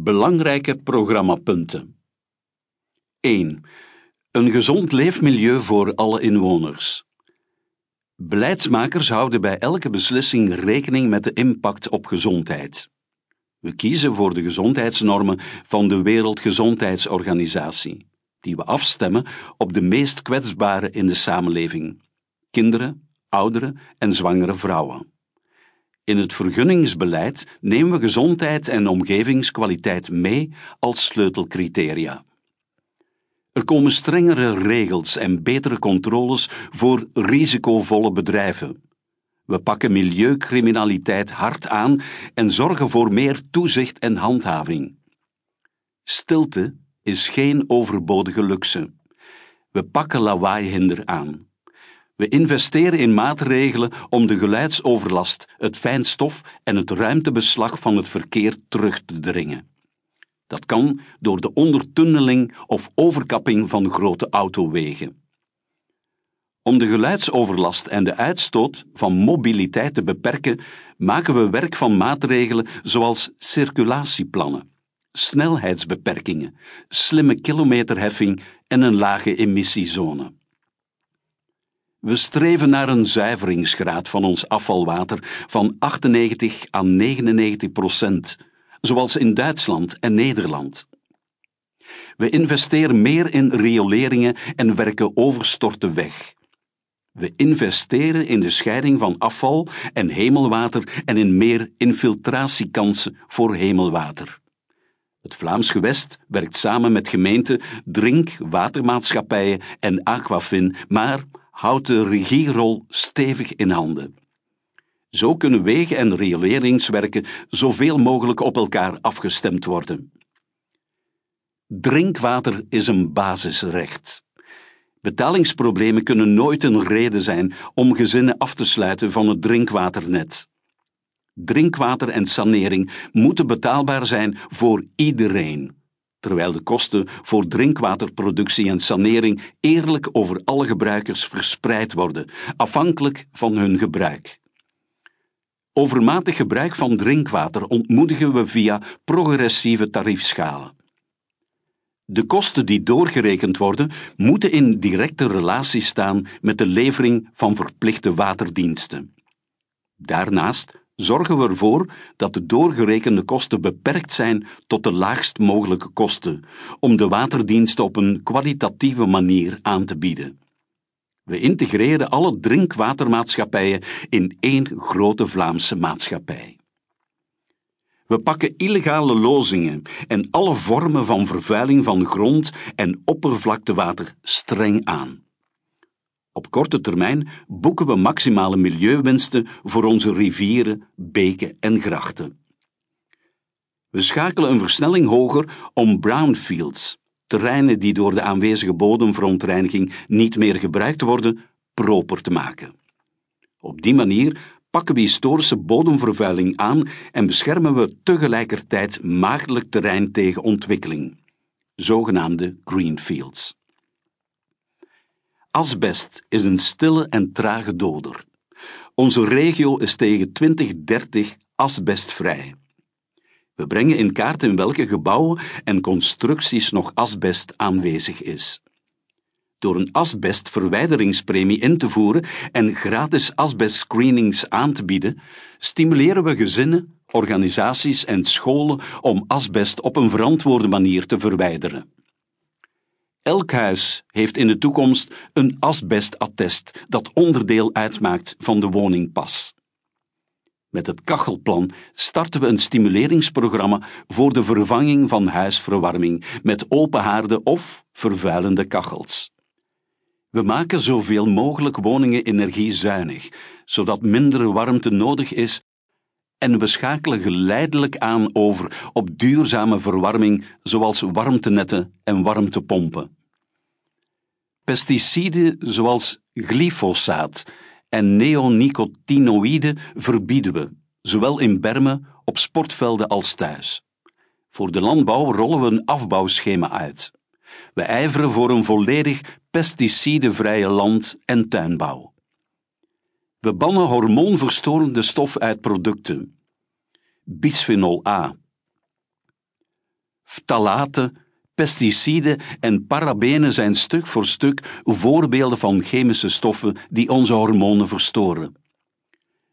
Belangrijke programmapunten. 1. Een gezond leefmilieu voor alle inwoners. Beleidsmakers houden bij elke beslissing rekening met de impact op gezondheid. We kiezen voor de gezondheidsnormen van de Wereldgezondheidsorganisatie, die we afstemmen op de meest kwetsbaren in de samenleving: kinderen, ouderen en zwangere vrouwen. In het vergunningsbeleid nemen we gezondheid en omgevingskwaliteit mee als sleutelcriteria. Er komen strengere regels en betere controles voor risicovolle bedrijven. We pakken milieucriminaliteit hard aan en zorgen voor meer toezicht en handhaving. Stilte is geen overbodige luxe. We pakken lawaaihinder aan. We investeren in maatregelen om de geluidsoverlast, het fijnstof en het ruimtebeslag van het verkeer terug te dringen. Dat kan door de ondertunneling of overkapping van grote autowegen. Om de geluidsoverlast en de uitstoot van mobiliteit te beperken, maken we werk van maatregelen zoals circulatieplannen, snelheidsbeperkingen, slimme kilometerheffing en een lage emissiezone. We streven naar een zuiveringsgraad van ons afvalwater van 98 à 99 procent, zoals in Duitsland en Nederland. We investeren meer in rioleringen en werken overstorten weg. We investeren in de scheiding van afval en hemelwater en in meer infiltratiekansen voor hemelwater. Het Vlaams Gewest werkt samen met gemeenten, drink, watermaatschappijen en Aquafin, maar houdt de regierol stevig in handen. Zo kunnen wegen- en rioleringswerken zoveel mogelijk op elkaar afgestemd worden. Drinkwater is een basisrecht. Betalingsproblemen kunnen nooit een reden zijn om gezinnen af te sluiten van het drinkwaternet. Drinkwater en sanering moeten betaalbaar zijn voor iedereen terwijl de kosten voor drinkwaterproductie en sanering eerlijk over alle gebruikers verspreid worden, afhankelijk van hun gebruik. Overmatig gebruik van drinkwater ontmoedigen we via progressieve tariefschalen. De kosten die doorgerekend worden, moeten in directe relatie staan met de levering van verplichte waterdiensten. Daarnaast zorgen we ervoor dat de doorgerekende kosten beperkt zijn tot de laagst mogelijke kosten, om de waterdienst op een kwalitatieve manier aan te bieden. We integreren alle drinkwatermaatschappijen in één grote Vlaamse maatschappij. We pakken illegale lozingen en alle vormen van vervuiling van grond en oppervlaktewater streng aan. Op korte termijn boeken we maximale milieuwinsten voor onze rivieren, beken en grachten. We schakelen een versnelling hoger om brownfields, terreinen die door de aanwezige bodemverontreiniging niet meer gebruikt worden, proper te maken. Op die manier pakken we historische bodemvervuiling aan en beschermen we tegelijkertijd maagdelijk terrein tegen ontwikkeling, zogenaamde greenfields. Asbest is een stille en trage doder. Onze regio is tegen 2030 asbestvrij. We brengen in kaart in welke gebouwen en constructies nog asbest aanwezig is. Door een asbestverwijderingspremie in te voeren en gratis asbestscreenings aan te bieden, stimuleren we gezinnen, organisaties en scholen om asbest op een verantwoorde manier te verwijderen. Elk huis heeft in de toekomst een asbestattest dat onderdeel uitmaakt van de woningpas. Met het kachelplan starten we een stimuleringsprogramma voor de vervanging van huisverwarming met open haarden of vervuilende kachels. We maken zoveel mogelijk woningen energiezuinig, zodat minder warmte nodig is en we schakelen geleidelijk aan over op duurzame verwarming zoals warmtenetten en warmtepompen. Pesticiden zoals glyfosaat en neonicotinoïden verbieden we, zowel in bermen, op sportvelden als thuis. Voor de landbouw rollen we een afbouwschema uit. We ijveren voor een volledig pesticidenvrije land- en tuinbouw. We bannen hormoonverstorende stof uit producten. Bisphenol A. Ftalaten, pesticiden en parabenen zijn stuk voor stuk voorbeelden van chemische stoffen die onze hormonen verstoren.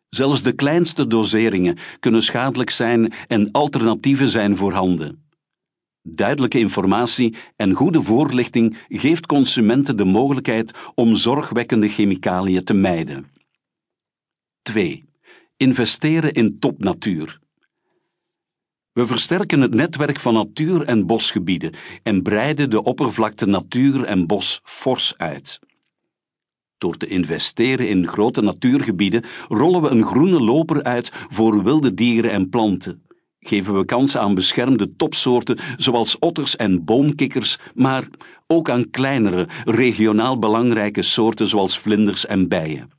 Zelfs de kleinste doseringen kunnen schadelijk zijn en alternatieven zijn voorhanden. Duidelijke informatie en goede voorlichting geeft consumenten de mogelijkheid om zorgwekkende chemicaliën te mijden. 2. Investeren in topnatuur. We versterken het netwerk van natuur- en bosgebieden en breiden de oppervlakte natuur en bos fors uit. Door te investeren in grote natuurgebieden rollen we een groene loper uit voor wilde dieren en planten. Geven we kans aan beschermde topsoorten zoals otters en boomkikkers, maar ook aan kleinere, regionaal belangrijke soorten zoals vlinders en bijen.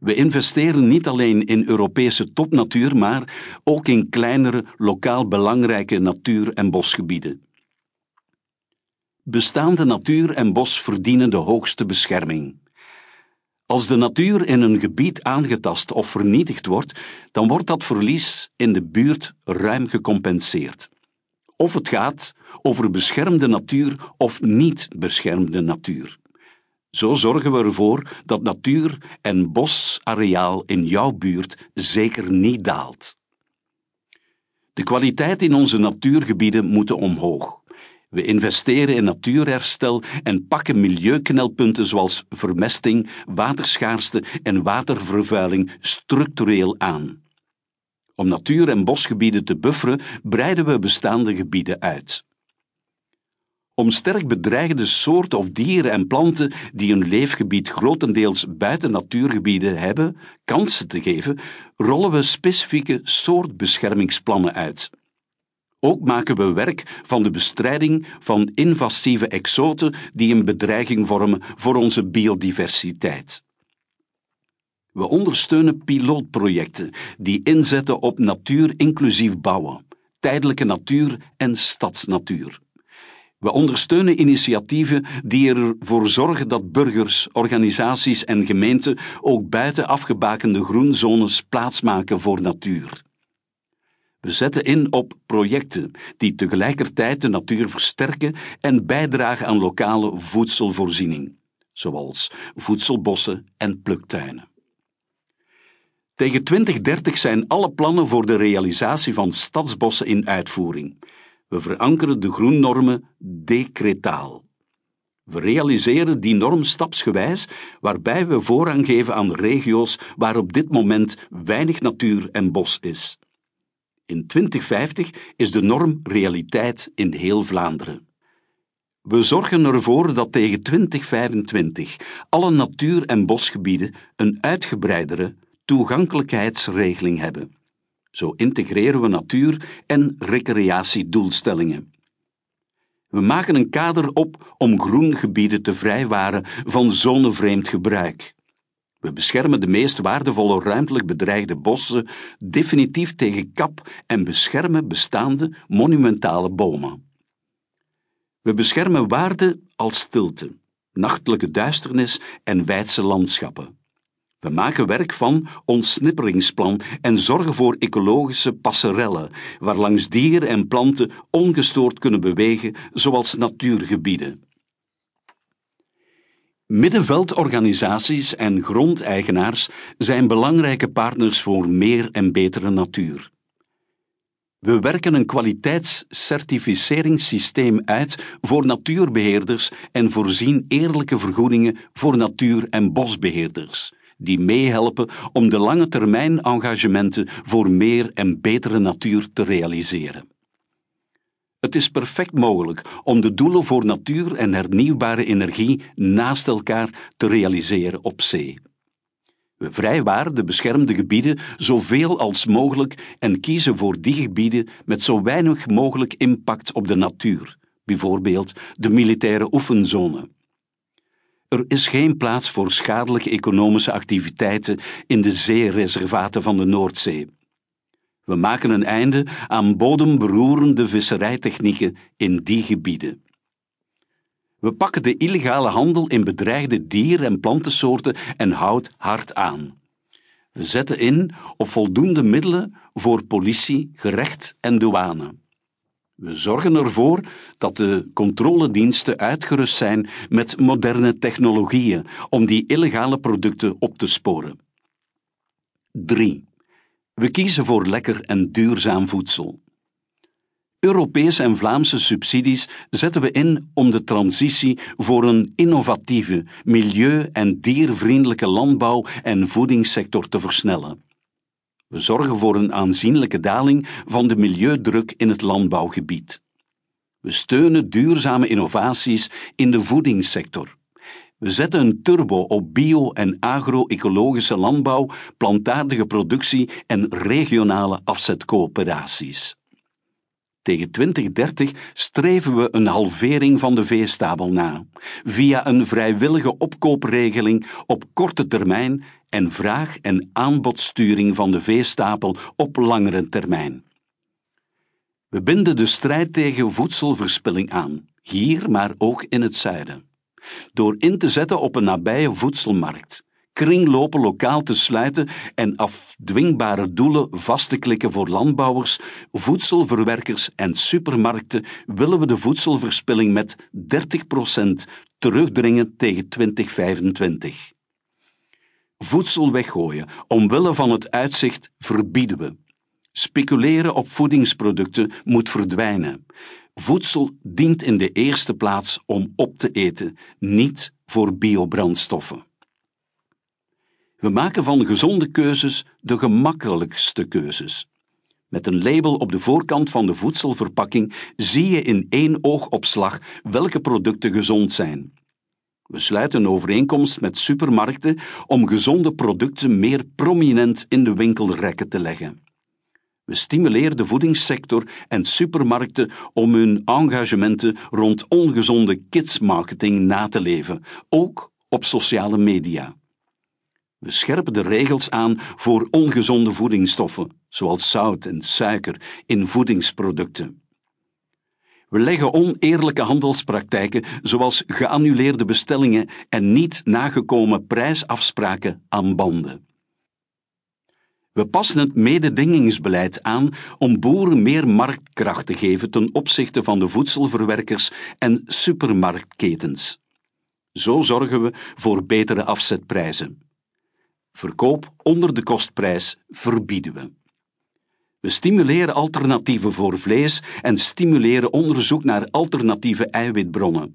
We investeren niet alleen in Europese topnatuur, maar ook in kleinere, lokaal belangrijke natuur- en bosgebieden. Bestaande natuur en bos verdienen de hoogste bescherming. Als de natuur in een gebied aangetast of vernietigd wordt, dan wordt dat verlies in de buurt ruim gecompenseerd. Of het gaat over beschermde natuur of niet beschermde natuur. Zo zorgen we ervoor dat natuur- en bosareaal in jouw buurt zeker niet daalt. De kwaliteit in onze natuurgebieden moet omhoog. We investeren in natuurherstel en pakken milieuknelpunten zoals vermesting, waterschaarste en watervervuiling structureel aan. Om natuur- en bosgebieden te bufferen, breiden we bestaande gebieden uit. Om sterk bedreigde soorten of dieren en planten die een leefgebied grotendeels buiten natuurgebieden hebben, kansen te geven, rollen we specifieke soortbeschermingsplannen uit. Ook maken we werk van de bestrijding van invasieve exoten die een bedreiging vormen voor onze biodiversiteit. We ondersteunen pilootprojecten die inzetten op natuur-inclusief bouwen, tijdelijke natuur en stadsnatuur. We ondersteunen initiatieven die ervoor zorgen dat burgers, organisaties en gemeenten ook buiten afgebakende groenzones plaatsmaken voor natuur. We zetten in op projecten die tegelijkertijd de natuur versterken en bijdragen aan lokale voedselvoorziening, zoals voedselbossen en pluktuinen. Tegen 2030 zijn alle plannen voor de realisatie van stadsbossen in uitvoering. We verankeren de groennormen decretaal. We realiseren die norm stapsgewijs, waarbij we voorrang geven aan regio's waar op dit moment weinig natuur en bos is. In 2050 is de norm realiteit in heel Vlaanderen. We zorgen ervoor dat tegen 2025 alle natuur- en bosgebieden een uitgebreidere toegankelijkheidsregeling hebben. Zo integreren we natuur- en recreatiedoelstellingen. We maken een kader op om groengebieden te vrijwaren van zonevreemd gebruik. We beschermen de meest waardevolle ruimtelijk bedreigde bossen definitief tegen kap en beschermen bestaande monumentale bomen. We beschermen waarden als stilte, nachtelijke duisternis en wijdse landschappen. We maken werk van ons snipperingsplan en zorgen voor ecologische passerellen, waarlangs dieren en planten ongestoord kunnen bewegen, zoals natuurgebieden. Middenveldorganisaties en grondeigenaars zijn belangrijke partners voor meer en betere natuur. We werken een kwaliteitscertificeringssysteem uit voor natuurbeheerders en voorzien eerlijke vergoedingen voor natuur- en bosbeheerders, die meehelpen om de lange termijn engagementen voor meer en betere natuur te realiseren. Het is perfect mogelijk om de doelen voor natuur en hernieuwbare energie naast elkaar te realiseren op zee. We vrijwaren de beschermde gebieden zoveel als mogelijk en kiezen voor die gebieden met zo weinig mogelijk impact op de natuur, bijvoorbeeld de militaire oefenzone. Er is geen plaats voor schadelijke economische activiteiten in de zeereservaten van de Noordzee. We maken een einde aan bodemberoerende visserijtechnieken in die gebieden. We pakken de illegale handel in bedreigde dier- en plantensoorten en hout hard aan. We zetten in op voldoende middelen voor politie, gerecht en douane. We zorgen ervoor dat de controlediensten uitgerust zijn met moderne technologieën om die illegale producten op te sporen. 3. We kiezen voor lekker en duurzaam voedsel. Europese en Vlaamse subsidies zetten we in om de transitie voor een innovatieve, milieu- en diervriendelijke landbouw- en voedingssector te versnellen. We zorgen voor een aanzienlijke daling van de milieudruk in het landbouwgebied. We steunen duurzame innovaties in de voedingssector. We zetten een turbo op bio- en agro-ecologische landbouw, plantaardige productie en regionale afzetcoöperaties. Tegen 2030 streven we een halvering van de veestabel na, via een vrijwillige opkoopregeling op korte termijn en vraag- en aanbodsturing van de veestapel op langere termijn. We binden de strijd tegen voedselverspilling aan, hier maar ook in het zuiden. Door in te zetten op een nabije voedselmarkt, kringlopen lokaal te sluiten en afdwingbare doelen vast te klikken voor landbouwers, voedselverwerkers en supermarkten willen we de voedselverspilling met 30% terugdringen tegen 2025. Voedsel weggooien omwille van het uitzicht verbieden we. Speculeren op voedingsproducten moet verdwijnen. Voedsel dient in de eerste plaats om op te eten, niet voor biobrandstoffen. We maken van gezonde keuzes de gemakkelijkste keuzes. Met een label op de voorkant van de voedselverpakking zie je in één oogopslag welke producten gezond zijn. We sluiten een overeenkomst met supermarkten om gezonde producten meer prominent in de winkelrekken te leggen. We stimuleren de voedingssector en supermarkten om hun engagementen rond ongezonde kidsmarketing na te leven, ook op sociale media. We scherpen de regels aan voor ongezonde voedingsstoffen, zoals zout en suiker, in voedingsproducten. We leggen oneerlijke handelspraktijken, zoals geannuleerde bestellingen en niet nagekomen prijsafspraken aan banden. We passen het mededingingsbeleid aan om boeren meer marktkracht te geven ten opzichte van de voedselverwerkers en supermarktketens. Zo zorgen we voor betere afzetprijzen. Verkoop onder de kostprijs verbieden we. We stimuleren alternatieven voor vlees en stimuleren onderzoek naar alternatieve eiwitbronnen.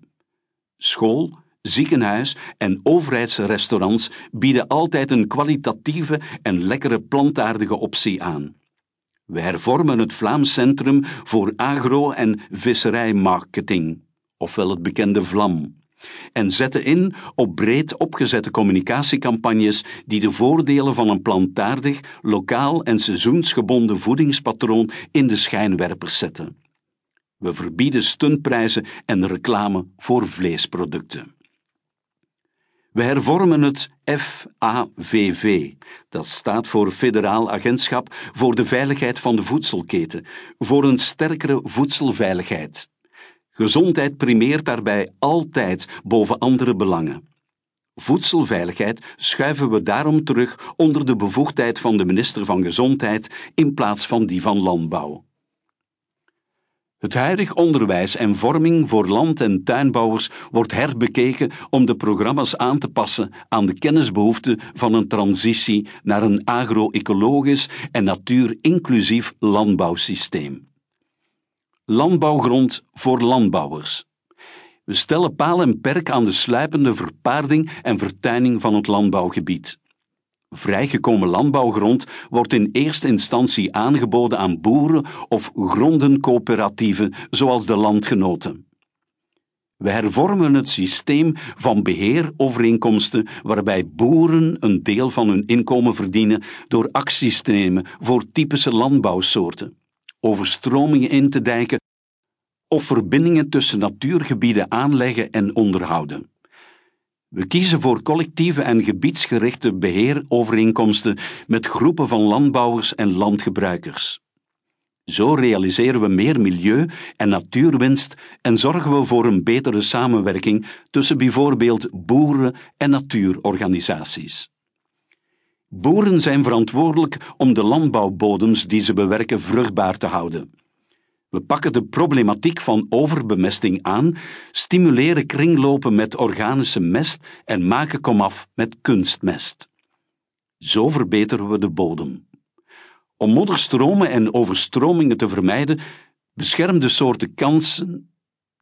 School, ziekenhuis en overheidsrestaurants bieden altijd een kwalitatieve en lekkere plantaardige optie aan. We hervormen het Vlaams Centrum voor Agro- en Visserijmarketing, ofwel het bekende VLAM en zetten in op breed opgezette communicatiecampagnes die de voordelen van een plantaardig, lokaal en seizoensgebonden voedingspatroon in de schijnwerpers zetten. We verbieden stuntprijzen en reclame voor vleesproducten. We hervormen het FAVV, dat staat voor Federaal Agentschap voor de Veiligheid van de Voedselketen, voor een sterkere voedselveiligheid. Gezondheid primeert daarbij altijd boven andere belangen. Voedselveiligheid schuiven we daarom terug onder de bevoegdheid van de minister van Gezondheid in plaats van die van Landbouw. Het huidig onderwijs en vorming voor land- en tuinbouwers wordt herbekeken om de programma's aan te passen aan de kennisbehoeften van een transitie naar een agro-ecologisch en natuurinclusief landbouwsysteem. Landbouwgrond voor landbouwers. We stellen paal en perk aan de sluipende verpaarding en vertuining van het landbouwgebied. Vrijgekomen landbouwgrond wordt in eerste instantie aangeboden aan boeren of grondencoöperatieven zoals de landgenoten. We hervormen het systeem van beheerovereenkomsten waarbij boeren een deel van hun inkomen verdienen door acties te nemen voor typische landbouwsoorten overstromingen in te dijken of verbindingen tussen natuurgebieden aanleggen en onderhouden. We kiezen voor collectieve en gebiedsgerichte beheerovereenkomsten met groepen van landbouwers en landgebruikers. Zo realiseren we meer milieu- en natuurwinst en zorgen we voor een betere samenwerking tussen bijvoorbeeld boeren en natuurorganisaties. Boeren zijn verantwoordelijk om de landbouwbodems die ze bewerken vruchtbaar te houden. We pakken de problematiek van overbemesting aan, stimuleren kringlopen met organische mest en maken komaf met kunstmest. Zo verbeteren we de bodem. Om modderstromen en overstromingen te vermijden, beschermde soorten kansen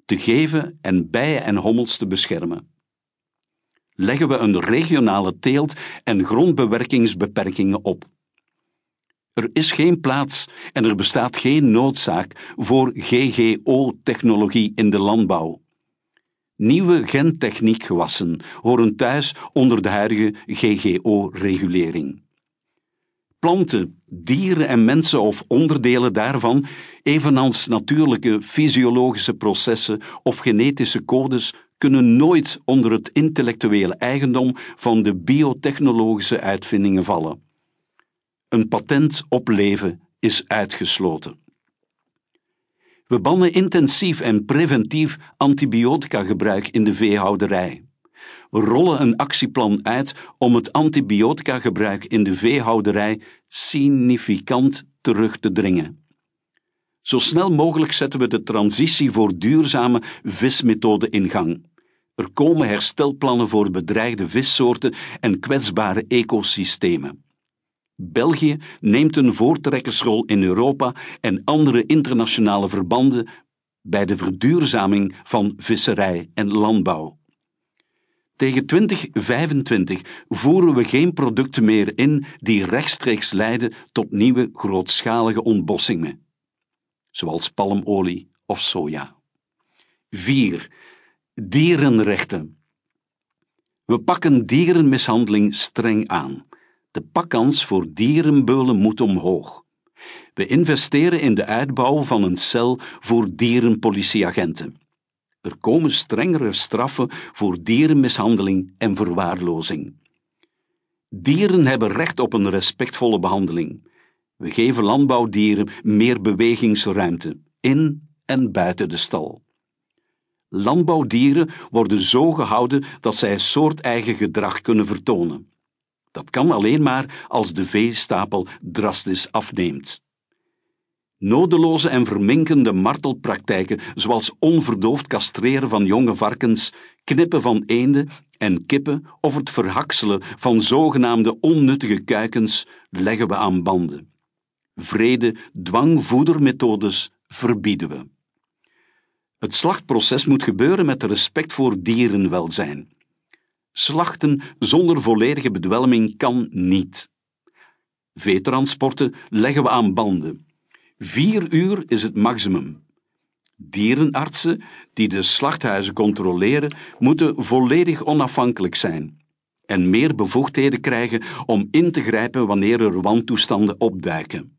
te geven en bijen en hommels te beschermen. Leggen we een regionale teelt- en grondbewerkingsbeperkingen op. Er is geen plaats en er bestaat geen noodzaak voor GGO-technologie in de landbouw. Nieuwe gentechniekgewassen horen thuis onder de huidige GGO-regulering. Planten, dieren en mensen of onderdelen daarvan, evenals natuurlijke fysiologische processen of genetische codes, kunnen nooit onder het intellectuele eigendom van de biotechnologische uitvindingen vallen. Een patent op leven is uitgesloten. We bannen intensief en preventief antibiotica-gebruik in de veehouderij. We rollen een actieplan uit om het antibiotica-gebruik in de veehouderij significant terug te dringen. Zo snel mogelijk zetten we de transitie voor duurzame vismethoden in gang. Er komen herstelplannen voor bedreigde vissoorten en kwetsbare ecosystemen. België neemt een voortrekkersrol in Europa en andere internationale verbanden bij de verduurzaming van visserij en landbouw. Tegen 2025 voeren we geen producten meer in die rechtstreeks leiden tot nieuwe grootschalige ontbossingen, zoals palmolie of soja. 4. Dierenrechten. We pakken dierenmishandeling streng aan. De pakkans voor dierenbeulen moet omhoog. We investeren in de uitbouw van een cel voor dierenpolitieagenten. Er komen strengere straffen voor dierenmishandeling en verwaarlozing. Dieren hebben recht op een respectvolle behandeling. We geven landbouwdieren meer bewegingsruimte in en buiten de stal. Landbouwdieren worden zo gehouden dat zij soorteigen gedrag kunnen vertonen. Dat kan alleen maar als de veestapel drastisch afneemt. Nodeloze en verminkende martelpraktijken, zoals onverdoofd castreren van jonge varkens, knippen van eenden en kippen of het verhakselen van zogenaamde onnuttige kuikens, leggen we aan banden. Vrede dwangvoedermethodes verbieden we. Het slachtproces moet gebeuren met respect voor dierenwelzijn. Slachten zonder volledige bedwelming kan niet. Veetransporten leggen we aan banden. Vier uur is het maximum. Dierenartsen die de slachthuizen controleren, moeten volledig onafhankelijk zijn en meer bevoegdheden krijgen om in te grijpen wanneer er wantoestanden opduiken.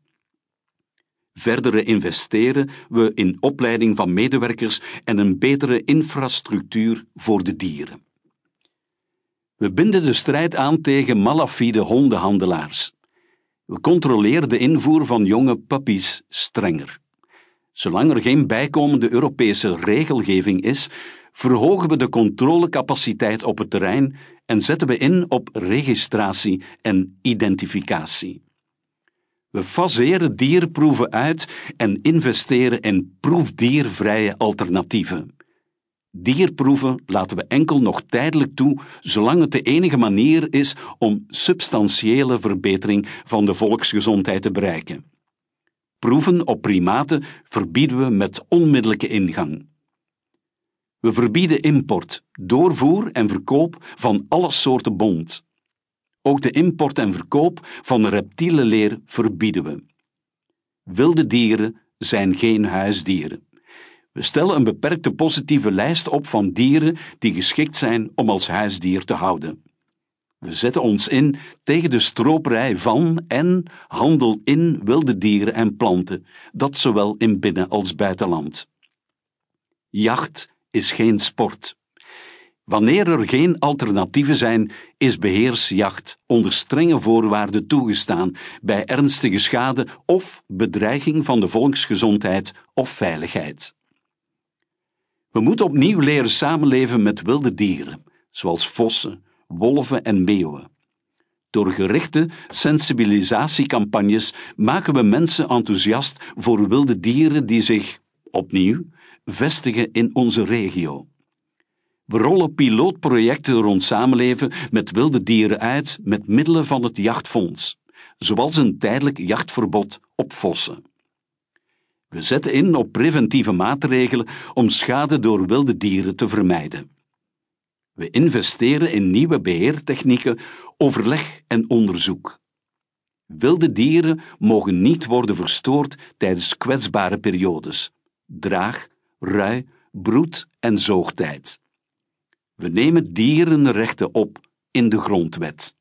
Verdere investeren we in opleiding van medewerkers en een betere infrastructuur voor de dieren. We binden de strijd aan tegen malafide hondenhandelaars. We controleren de invoer van jonge puppies strenger. Zolang er geen bijkomende Europese regelgeving is, verhogen we de controlecapaciteit op het terrein en zetten we in op registratie en identificatie. We faseren dierproeven uit en investeren in proefdiervrije alternatieven. Dierproeven laten we enkel nog tijdelijk toe, zolang het de enige manier is om substantiële verbetering van de volksgezondheid te bereiken. Proeven op primaten verbieden we met onmiddellijke ingang. We verbieden import, doorvoer en verkoop van alle soorten bont. Ook de import en verkoop van reptielenleer verbieden we. Wilde dieren zijn geen huisdieren. We stellen een beperkte positieve lijst op van dieren die geschikt zijn om als huisdier te houden. We zetten ons in tegen de stroperij van en handel in wilde dieren en planten, dat zowel in binnen- als buitenland. Jacht is geen sport. Wanneer er geen alternatieven zijn, is beheersjacht onder strenge voorwaarden toegestaan bij ernstige schade of bedreiging van de volksgezondheid of veiligheid. We moeten opnieuw leren samenleven met wilde dieren, zoals vossen, wolven en meeuwen. Door gerichte sensibilisatiecampagnes maken we mensen enthousiast voor wilde dieren die zich opnieuw, vestigen in onze regio. We rollen pilootprojecten rond samenleven met wilde dieren uit met middelen van het jachtfonds, zoals een tijdelijk jachtverbod op vossen. We zetten in op preventieve maatregelen om schade door wilde dieren te vermijden. We investeren in nieuwe beheertechnieken, overleg en onderzoek. Wilde dieren mogen niet worden verstoord tijdens kwetsbare periodes, draag, rui, broed- en zoogtijd. We nemen dierenrechten op in de grondwet.